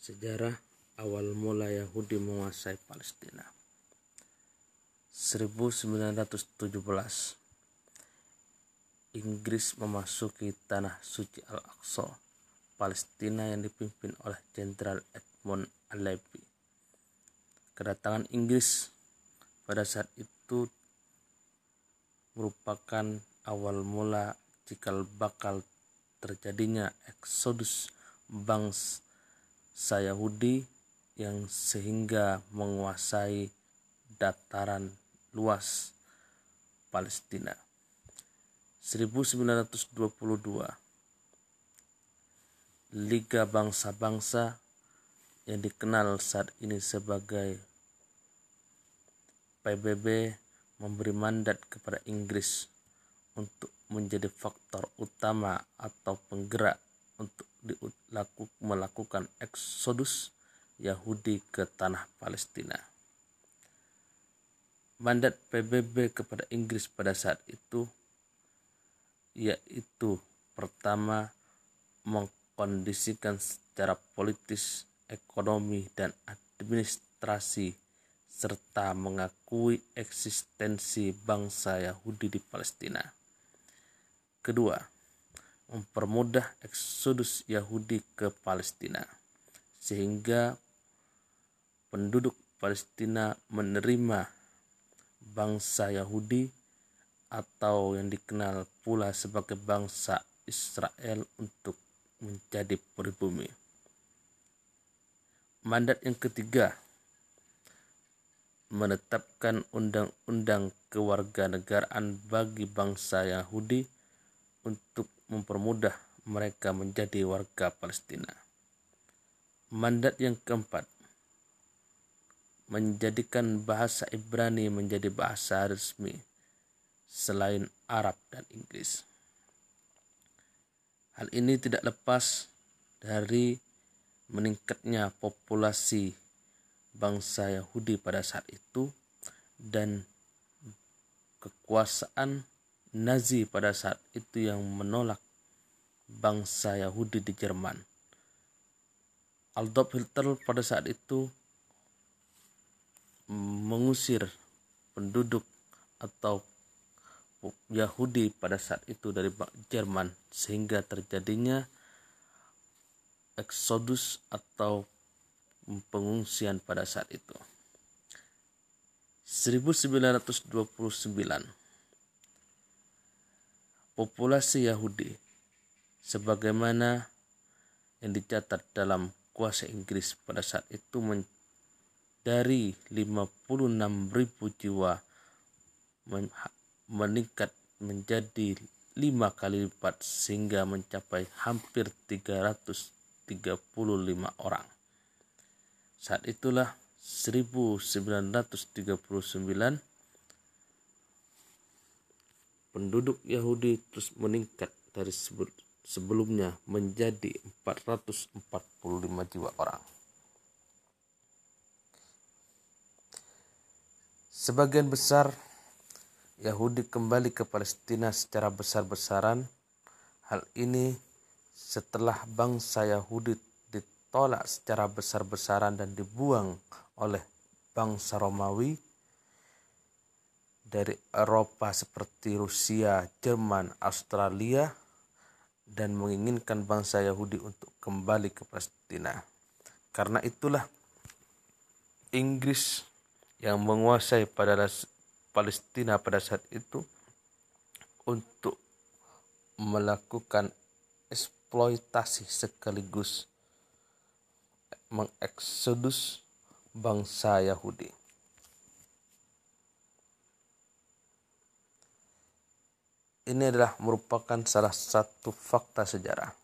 Sejarah awal mula Yahudi menguasai Palestina. 1917 Inggris memasuki tanah suci Al-Aqsa, Palestina yang dipimpin oleh Jenderal Edmund Allenby. Kedatangan Inggris pada saat itu merupakan awal mula cikal bakal terjadinya eksodus bangsa Yahudi yang sehingga menguasai dataran luas Palestina. 1922 Liga Bangsa-Bangsa yang dikenal saat ini sebagai PBB memberi mandat kepada Inggris untuk menjadi faktor utama atau penggerak untuk melakukan eksodus Yahudi ke tanah Palestina. Mandat PBB kepada Inggris pada saat itu yaitu pertama mengkondisikan secara politis, ekonomi, dan administrasi serta mengakui eksistensi bangsa Yahudi di Palestina. Kedua, mempermudah eksodus Yahudi ke Palestina, sehingga penduduk Palestina menerima bangsa Yahudi atau yang dikenal pula sebagai bangsa Israel untuk menjadi pribumi. Mandat yang ketiga menetapkan undang-undang kewarganegaraan bagi bangsa Yahudi untuk mempermudah mereka menjadi warga Palestina. Mandat yang keempat menjadikan bahasa Ibrani menjadi bahasa resmi selain Arab dan Inggris. Hal ini tidak lepas dari meningkatnya populasi bangsa Yahudi pada saat itu dan kekuasaan Nazi pada saat itu yang menolak bangsa Yahudi di Jerman. Adolf Hitler pada saat itu mengusir penduduk atau Yahudi pada saat itu dari Jerman sehingga terjadinya eksodus atau pengungsian pada saat itu. 1929 populasi Yahudi sebagaimana yang dicatat dalam kuasa Inggris pada saat itu men dari 56.000 jiwa men meningkat menjadi lima kali lipat sehingga mencapai hampir 335 orang. Saat itulah 1939 penduduk Yahudi terus meningkat dari sebelumnya menjadi 445 jiwa orang. Sebagian besar Yahudi kembali ke Palestina secara besar-besaran. Hal ini setelah bangsa Yahudi ditolak secara besar-besaran dan dibuang oleh bangsa Romawi dari Eropa seperti Rusia, Jerman, Australia, dan menginginkan bangsa Yahudi untuk kembali ke Palestina. Karena itulah Inggris yang menguasai pada Palestina pada saat itu untuk melakukan eksploitasi sekaligus mengeksodus bangsa Yahudi. Ini adalah merupakan salah satu fakta sejarah